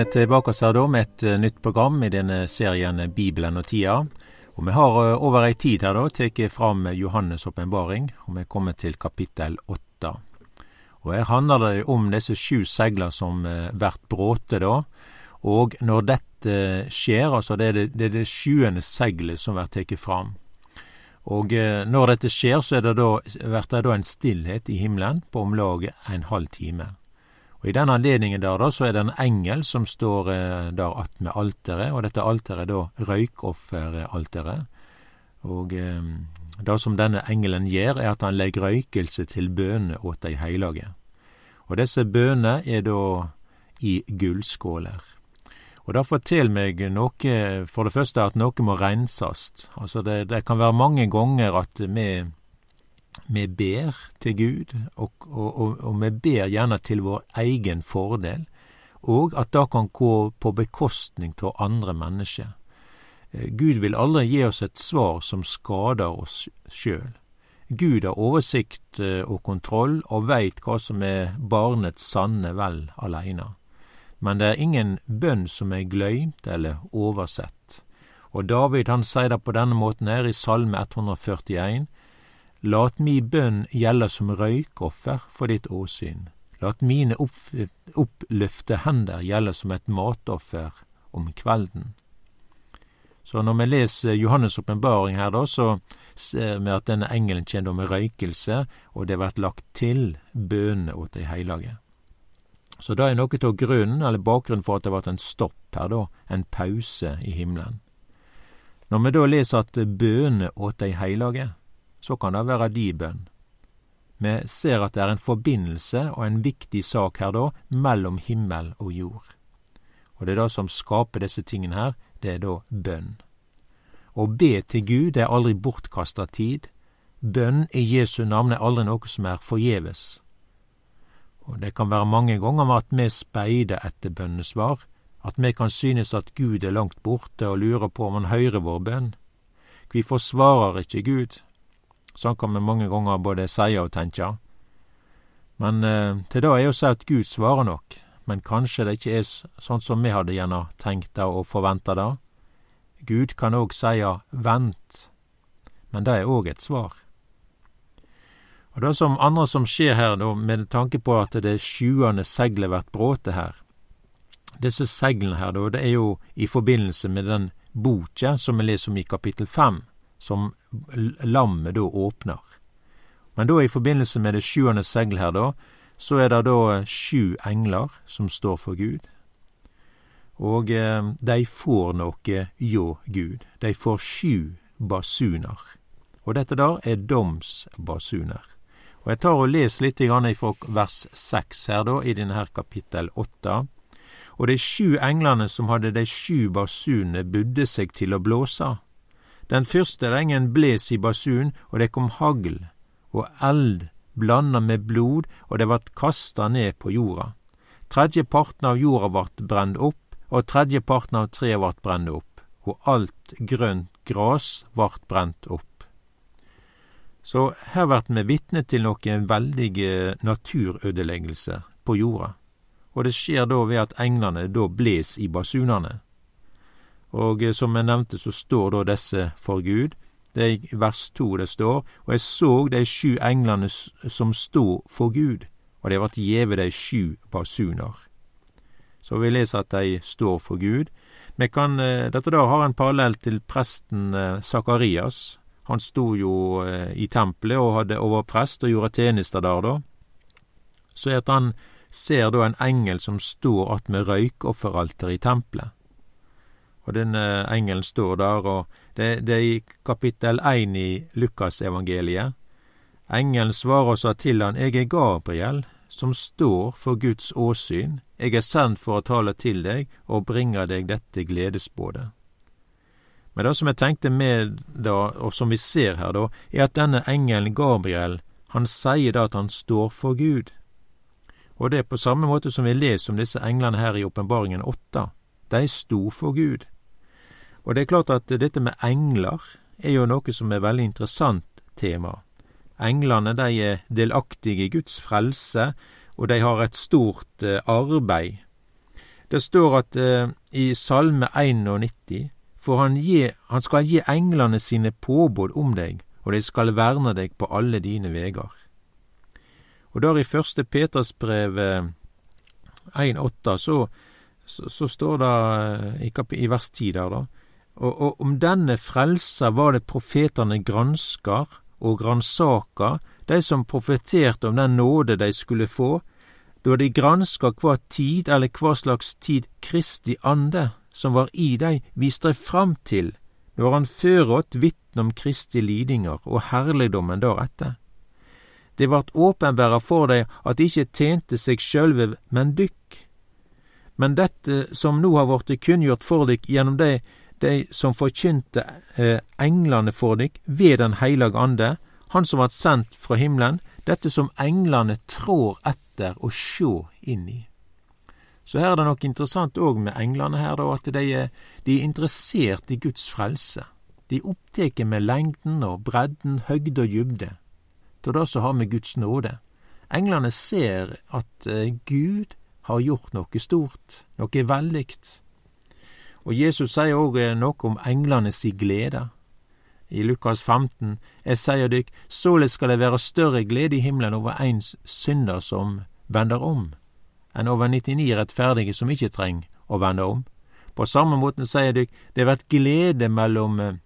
vi tilbake her da med et nytt program i denne serien Bibelen og tida. Og vi har over ei tid her da tatt fram Johannes' åpenbaring, og vi er kommet til kapittel åtte. Og her handler det om disse sju segler som blir bråte da. Og når dette skjer, altså det er det, det, er det sjuende seglet som blir tatt fram. Og når dette skjer, så er det blir det da en stillhet i himmelen på om lag en halv time. Og I den anledningen der da, så er det en engel som står eh, der attmed alteret, og dette alteret er da røykofferalteret. Og eh, det som denne engelen gjør, er at han legger røykelse til bønene åt de heilage. Og disse bønene er da i gullskåler. Og det forteller meg noe, for det første at noe må renses. Altså det, det kan være mange ganger at vi vi ber til Gud, og, og, og, vi ber gjerne til vår egen fordel, og at det kan gå på bekostning av andre mennesker. Eh, Gud vil aldri gi oss et svar som skader oss sjøl. Gud har oversikt eh, og kontroll og veit hva som er barnets sanne vel aleine. Men det er ingen bønn som er gløymt eller oversett. Og David han sier det på denne måten her i Salme 141. Lat mi bønn gjelde som røykoffer for ditt åsyn. Lat mine oppløfte hender gjelde som et matoffer om kvelden. Så når vi leser Johannes' åpenbaring her, da, så ser vi at denne engelen kjenner med røykelse, og det blir lagt til bønene åt de hellige. Så det er noe av grunnen, eller bakgrunnen for at det ble en stopp her, da, en pause i himmelen. Når vi da leser at bønene åt de heilage, så kan det være di bønn. Vi ser at det er en forbindelse og en viktig sak her da, mellom himmel og jord. Og det er det som skaper disse tingene her, det er da bønn. Å be til Gud er aldri bortkasta tid. Bønn i Jesu navn er aldri noe som er forgjeves. Og det kan være mange ganger med at vi speider etter bønnesvar, at vi kan synes at Gud er langt borte og lurer på om han hører vår bønn. Vi forsvarer ikke Gud, Sånn kan vi mange ganger både seie og tenke. Men eh, til det er jo å si at Gud svarer nok, men kanskje det ikke er sånn som vi hadde gjerne tenkt det og forventa det. Gud kan òg seie vent, men det er òg et svar. Og det som andre som skjer her, da, med tanke på at det sjuende seglet blir bråte her Disse seglene her, da, det er jo i forbindelse med den boka som vi leser om i kapittel fem, som lammet da åpner. Men da i forbindelse med det sjuende segl her, da, så er det da sju engler som står for Gud. Og eh, de får noe hjå Gud. De får sju basuner. Og dette der er domsbasuner. Og jeg tar og leser litt fra vers seks her, da, i denne her kapittel åtte. Og de sju englene som hadde de sju basunene, budde seg til å blåse. Den første rengen bles i basun, og det kom hagl og eld blanda med blod, og det vart kasta ned på jorda. Tredjeparten av jorda vart brent opp, og tredjeparten av treet vart brent opp, og alt grønt gras vart brent opp. Så her vert vi vitne til noen veldige naturødeleggelser på jorda, og det skjer da ved at englene da bles i basunene. Og eh, som jeg nevnte, så står da disse for Gud. Det er i vers to det står, og jeg så de sju englene som stod for Gud, og det vart gjeve de sju basuner. Så vi leser at de står for Gud. Vi kan, eh, dette da har en parallell til presten Sakarias. Eh, Han sto jo i tempelet og, hadde, over prest og gjorde tjenester der, da. Så er at han ser da en engel som står attmed røykofferalteret i tempelet. Og denne engelen står der, og det, det er i kapittel én i Lukasevangeliet. Engelen svarer og sa til han, Jeg er Gabriel, som står for Guds åsyn. Jeg er sendt for å tale til deg og bringe deg dette gledesbådet. Men det som jeg tenkte med da, og som vi ser her da, er at denne engelen Gabriel, han sier da at han står for Gud. Og det er på samme måte som vi leser om disse englene her i Åpenbaringen åtta. De sto for Gud. Og det er klart at dette med engler er jo noe som er veldig interessant tema. Englene de er delaktige i Guds frelse, og de har et stort eh, arbeid. Det står at eh, i Salme 91 for han, gi, han skal gi englene sine påbud om deg, og de skal verne deg på alle dine vegar. Og der i første Peters brev 1,8 så, så, så, står det eh, i, i vers 10 der, da, og, og om denne frelser var det profetene granskar og gransaker, de som profeterte om den nåde de skulle få, da de granska hva tid eller hva slags tid Kristi ande, som var i dei, viste dei fram til, når han føråt vitne om Kristi lidingar og herligdommen deretter. Det vart åpenbæra for dei at de ikkje tjente seg sjølve, men dykk. Men dette som nå har vorte kunngjort for dykk gjennom de, de som forkynte eh, englane for dykk ved Den heilage ande, han som vart sendt fra himmelen, dette som englane trår etter å sjå inn i. Så her er det nok interessant òg med englene her, da, at de er, de er interessert i Guds frelse. De er opptatt med lengden og bredden, høgde og djupde, til det som har med Guds nåde. Englene ser at eh, Gud har gjort noe stort, noe vellikt. og Jesus sier òg noe om englene si glede. I Lukas 15, jeg sier dykk, således skal det være større glede i himmelen over en synder som vender om, enn over 99 rettferdige som ikke trenger å vende om. På samme måten sier dykk, det vert glede mellom eh,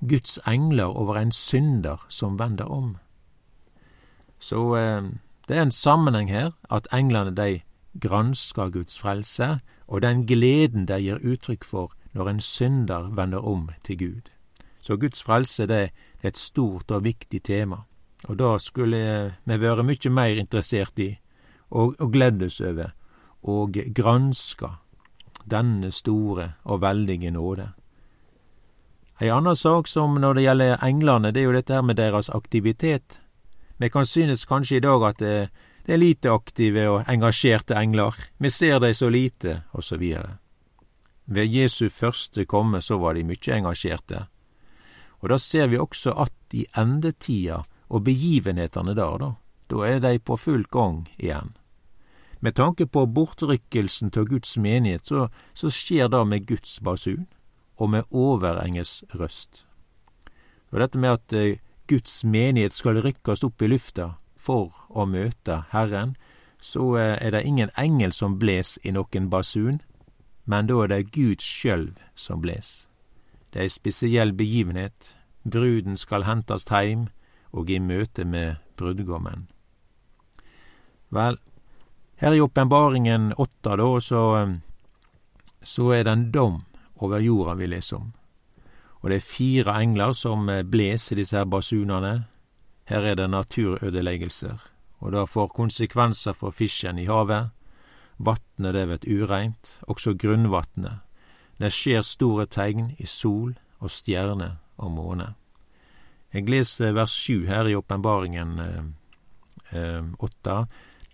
Guds engler over en synder som vender om. Så eh, det er en sammenheng her, at englene de gransker Guds frelse, og den gleden det gir uttrykk for når en synder vender om til Gud. Så Guds frelse det er et stort og viktig tema, og da skulle vi være mye mer interessert i og, og gledes over og granska denne store og veldige nåde. Ei anna sak som når det gjelder englene, det er jo dette her med deres aktivitet. Vi kan synes kanskje i dag at det, det er lite aktive og engasjerte engler, vi ser dei så lite, osv. Ved Jesu første komme så var de mykje engasjerte, og da ser vi også at i endetida og begivenhetene der, da, da er dei på full gang igjen. Med tanke på bortrykkelsen til Guds menighet, så, så skjer det med Guds basun og med overenges røst. Og dette med at eh, Guds menighet skal rykkes opp i lufta, for å møte Herren, så eh, er det ingen engel som bles i noen basun, men da er det Gud sjølv som bles. Det er ei spesiell begivenhet. Bruden skal hentast heim og i møte med brudgommen. Vel, her i åpenbaringen åtta, da, så, eh, så er det en dom over jorda vi leser om. Og det er fire engler som bles i disse her basunene. Her er det naturødeleggelser, og det får konsekvenser for fisken i havet. Vatnet det vert ureint, også grunnvatnet. Det skjer store tegn i sol og stjerne og måne. Jeg leser vers sju her i åpenbaringen eh, eh.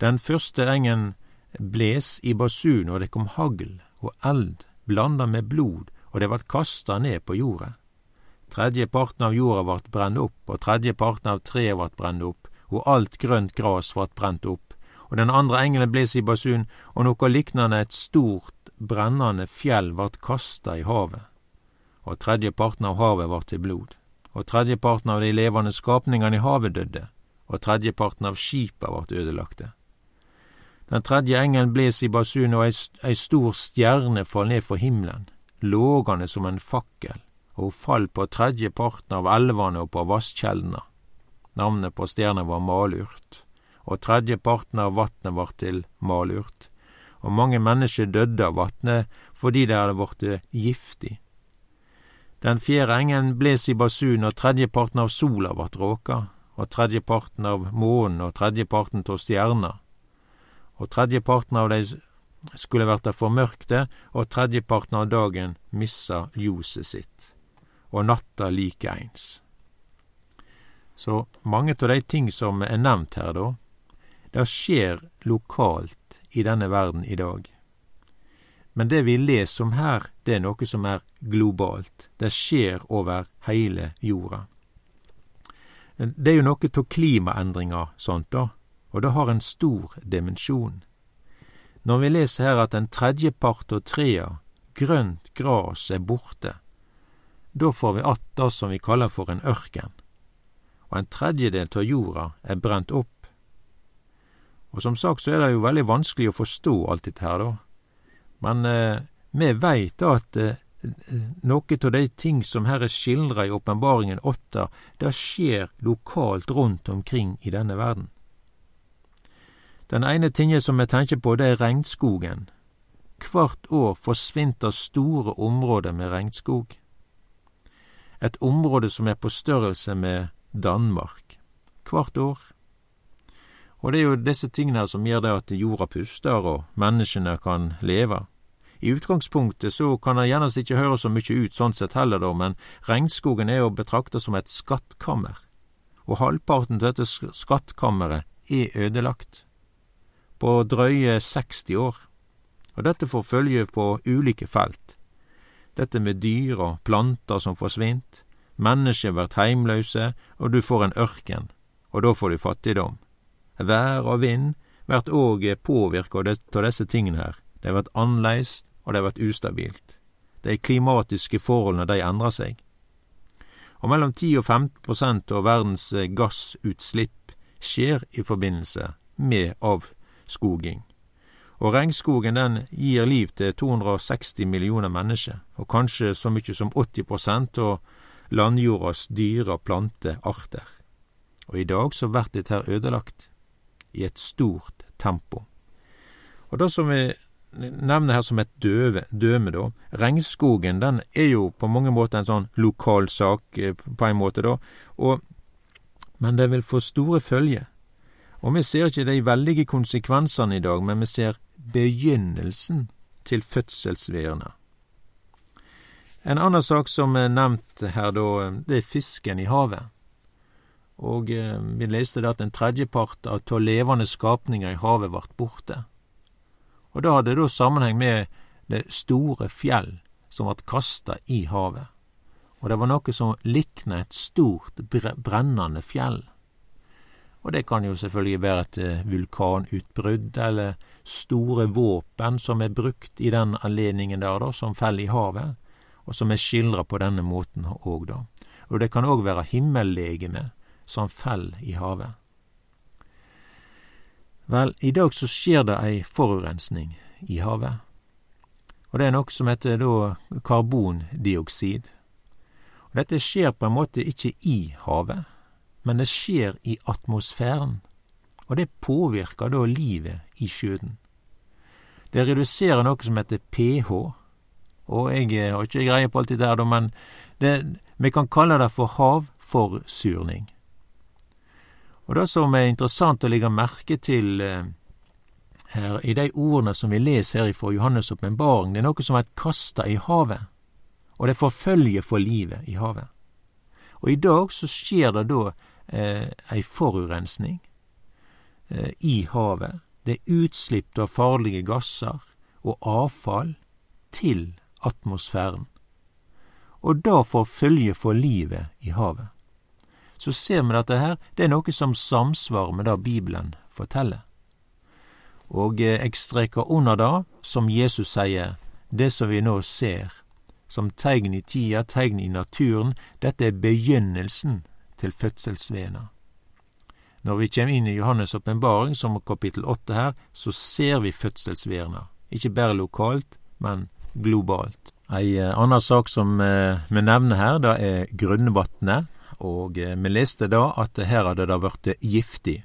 Den første engen bles i basun, og det kom hagl og eld blanda med blod, og det vart kasta ned på jorda. Tredjeparten av jorda vart brent opp, og tredjeparten av treet vart brent opp, og alt grønt gras vart brent opp. Og den andre engelen bles i basun, og noe liknande et stort, brennande fjell vart kasta i havet. Og tredjeparten av havet vart til blod. Og tredjeparten av de levende skapningane i havet døde, og tredjeparten av skipa vart ødelagte. Den tredje engelen bles i basun, og ei stor stjerne fall ned fra himmelen, lågande som en fakkel og fall på tredjeparten av elvene og på vasskjeldene. Navnet på stjerna var Malurt, og tredjeparten av vatnet var til malurt, og mange mennesker døde av vatnet fordi det hadde blitt giftig. Den fjerde engelen bles i basun, og tredjeparten av sola vart råka, og tredjeparten av månen og tredjeparten av stjerna, og tredjeparten av dei skulle verta formørkte, og tredjeparten av dagen missa ljoset sitt og natta likeins. Så mange av de ting som er nevnt her, da, det skjer lokalt i denne verden i dag. Men det vi leser om her, det er noe som er globalt. Det skjer over hele jorda. Det er jo noe av klimaendringer sånt, da, og det har en stor dimensjon. Når vi leser her at en tredjepart av trea, grønt gras, er borte, da får vi att det som vi kaller for en ørken, og en tredjedel av jorda er brent opp. Og som sagt så er det jo veldig vanskelig å forstå alt dette her, da. Men eh, vi veit da at eh, noe av de ting som her er skildra i Åpenbaringen åtte, det skjer lokalt rundt omkring i denne verden. Den ene tingen som jeg tenker på, det er regnskogen. Hvert år forsvinner store områder med regnskog. Et område som er på størrelse med Danmark. Hvert år. Og det er jo disse tingene som gjør det at jorda puster og menneskene kan leve. I utgangspunktet så kan det gjerne ikke høres så mye ut sånn sett heller, da, men regnskogen er å betrakte som et skattkammer, og halvparten til dette skattkammeret er ødelagt, på drøye 60 år, og dette får følge på ulike felt. Dette med dyr og planter som forsvint, mennesker blir heimløse, og du får en ørken, og da får du fattigdom. Vær og vind blir òg påvirka av disse tingene her. Det blir annerledes, og det har vært ustabilt. De klimatiske forholdene de endrer seg. Og mellom 10 og 15 prosent av verdens eh, gassutslipp skjer i forbindelse med avskoging. Og regnskogen den gir liv til 260 millioner mennesker, og kanskje så mye som 80 prosent av landjordas dyre- og plantearter. Og i dag så blir dette her ødelagt i et stort tempo. Og det som vi nevner her som et døve, døme, da. Regnskogen den er jo på mange måter en sånn lokal sak, eh, på en måte, da. Og, men det vil få store følger. Og vi ser ikke de veldige konsekvensene i dag, men vi ser begynnelsen til fødselsveiene. En annen sak som er nevnt her, da, det er fisken i havet. Og eh, vi leste det at en tredjepart av levende skapninger i havet ble borte. Og det hadde da sammenheng med det store fjell som vart kasta i havet. Og det var noe som likna et stort, brennende fjell. Og det kan jo selvfølgelig være et eh, vulkanutbrudd, eller store våpen som er brukt i den anledningen der, da, som faller i havet, og som er skildra på denne måten òg, da. Og det kan òg være himmellegeme som faller i havet. Vel, i dag så skjer det ei forurensning i havet. Og det er noe som heter da karbondioksid. Og dette skjer på en måte ikke i havet, men det skjer i atmosfæren. Og det påvirker da livet i sjøen. Det reduserer noe som heter pH. Og jeg har ikke greie på alt det her, men det, vi kan kalle det for havforsurning. Og det som er interessant å legge merke til eh, her i de ordene som vi leser her fra Johannes' åpenbaring, det er noe som er kasta i havet, og det forfølger for livet i havet. Og i dag så skjer det da eh, ei forurensning eh, i havet. Det er utslipp av farlige gasser og avfall til atmosfæren. Og det får følge for livet i havet så ser vi dette her det er noe som samsvarer med det Bibelen forteller. Og eg jeg streker under det som Jesus sier, det som vi nå ser, som tegn i tida, tegn i naturen, dette er begynnelsen til fødselsvena. Når vi kommer inn i Johannes' åpenbaring, som kapittel åtte her, så ser vi fødselsverna. Ikke bare lokalt, men globalt. Ei eh, anna sak som eh, vi nevner her, det er grunnvatnet og eh, vi leste da at her hadde det blitt giftig.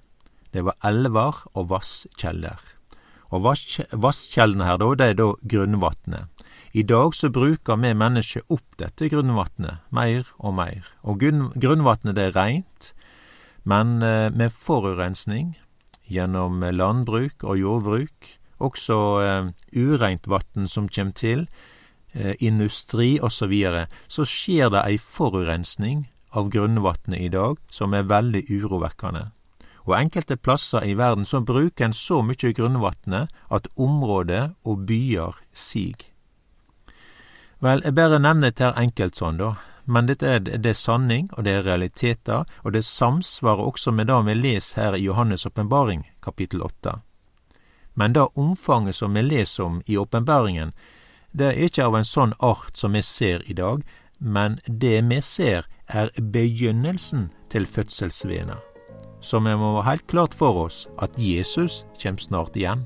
Det var elver og vasskjeller. Og vasskjellene her, da, det er da grunnvatnet. I dag så bruker vi mennesker opp dette grunnvatnet mer og mer. Og grunnvatnet det er reint, men eh, med forurensning gjennom landbruk og jordbruk, også uh, ureint vann som kommer til, industri osv., så, videre, så skjer det ei forurensning av grunnvatnet i dag som er veldig urovekkende. Og enkelte plasser i verden så bruker en så mye grunnvatnet at områder og byer sig. Vel, jeg bare nevner her enkelt sånn, da. Men dette er, det er sanning, og det er realiteter, og det samsvarer også med det vi leser her i Johannes' åpenbaring, kapittel åtte. Men det omfanget som vi leser om i åpenbaringen, det er ikke av en sånn art som vi ser i dag, men det vi ser er begynnelsen til fødselsvena. Så vi må ha helt klart for oss at Jesus kjem snart igjen.